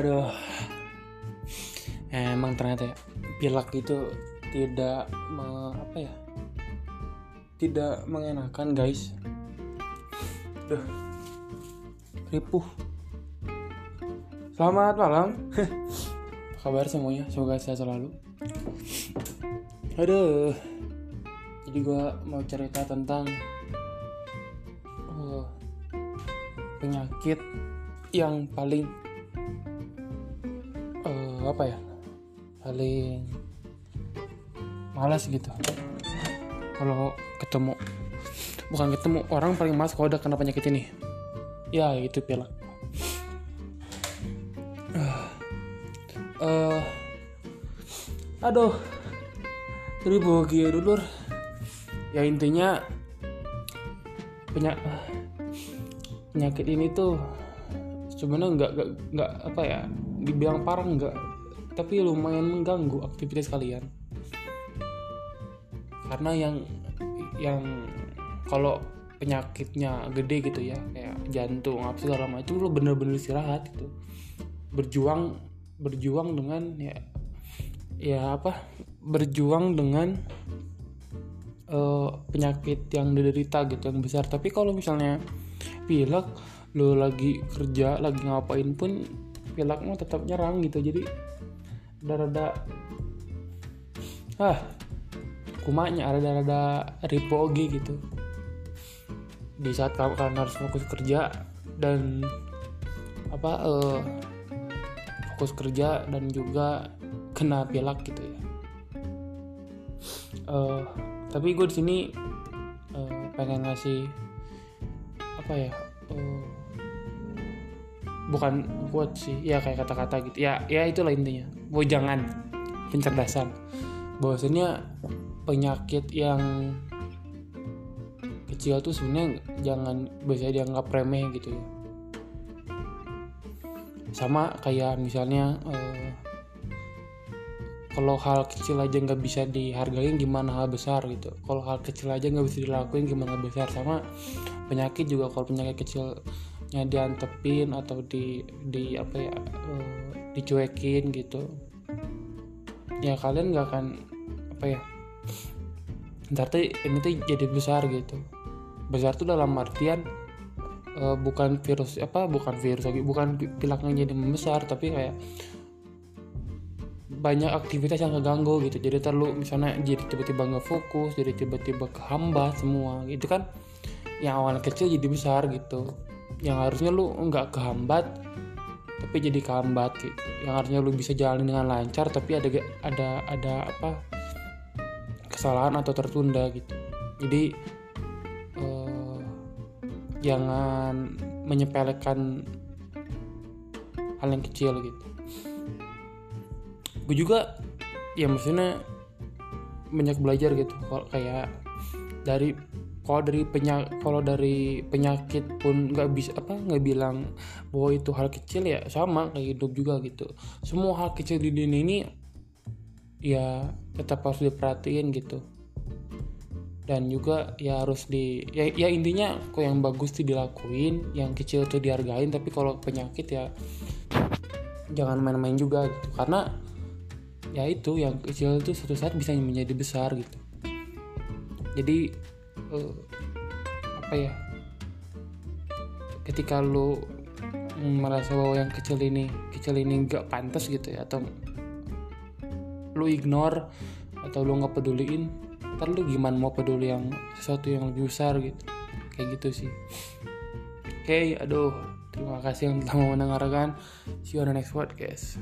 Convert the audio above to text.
Aduh. Emang ternyata ya, pilek itu tidak me, apa ya? Tidak mengenakan, guys. Duh. Ripuh. Selamat malam. Apa kabar semuanya? Semoga sehat selalu. Aduh. Jadi gua mau cerita tentang uh, penyakit yang paling apa ya paling malas gitu. Kalau ketemu bukan ketemu orang paling malas kalau udah kena penyakit ini. Ya itu pilek uh, uh, aduh jadi bahagia dulu ya intinya penyak penyakit ini tuh sebenarnya nggak nggak apa ya dibilang parah nggak tapi lumayan mengganggu aktivitas kalian. Karena yang yang kalau penyakitnya gede gitu ya kayak jantung apa segala macam lo bener-bener istirahat gitu. Berjuang berjuang dengan ya ya apa berjuang dengan uh, penyakit yang diderita gitu yang besar. Tapi kalau misalnya pilek lo lagi kerja lagi ngapain pun pileknya tetap nyerang gitu jadi rada-rada ah kumanya rada-rada ripogi gitu. Di saat kalian harus fokus kerja dan apa uh, fokus kerja dan juga kena pilek gitu ya. Uh, tapi gue di sini uh, pengen ngasih apa ya uh, bukan quote sih ya kayak kata-kata gitu. Ya ya itulah intinya. Jangan pencerdasan. Bahwasanya penyakit yang kecil tuh sebenarnya jangan bisa dianggap remeh gitu ya. Sama kayak misalnya uh, kalau hal kecil aja nggak bisa dihargain gimana hal besar gitu. Kalau hal kecil aja nggak bisa dilakuin gimana hal besar. Sama penyakit juga kalau penyakit kecilnya diantepin atau di di apa ya uh, dicuekin gitu. Ya kalian nggak akan apa ya ntar tuh ini tuh jadi besar gitu. Besar tuh dalam artian uh, bukan virus apa bukan virus lagi bukan pilaknya jadi membesar tapi kayak banyak aktivitas yang keganggu gitu. Jadi terlalu misalnya jadi tiba-tiba nggak fokus jadi tiba-tiba kehambat semua gitu kan? Yang awalnya kecil jadi besar gitu yang harusnya lu nggak kehambat tapi jadi kehambat gitu. Yang harusnya lu bisa jalan dengan lancar tapi ada ada ada apa kesalahan atau tertunda gitu. Jadi eh, jangan menyepelekan hal yang kecil gitu. Gue juga ya maksudnya banyak belajar gitu. Kalau kayak dari kalau dari penyakit kalau dari penyakit pun nggak bisa apa nggak bilang bahwa itu hal kecil ya sama kayak hidup juga gitu. Semua hal kecil di dunia ini ya tetap harus diperhatiin gitu. Dan juga ya harus di ya, ya intinya kok yang bagus tuh dilakuin yang kecil tuh dihargain tapi kalau penyakit ya jangan main-main juga gitu. Karena ya itu yang kecil itu suatu saat bisa menjadi besar gitu. Jadi uh, apa ya ketika lu merasa bahwa yang kecil ini kecil ini nggak pantas gitu ya atau lu ignore atau lu nggak peduliin ntar lu gimana mau peduli yang sesuatu yang lebih besar gitu. Kayak gitu sih. Oke okay, aduh terima kasih yang telah mendengarkan. See you on the next podcast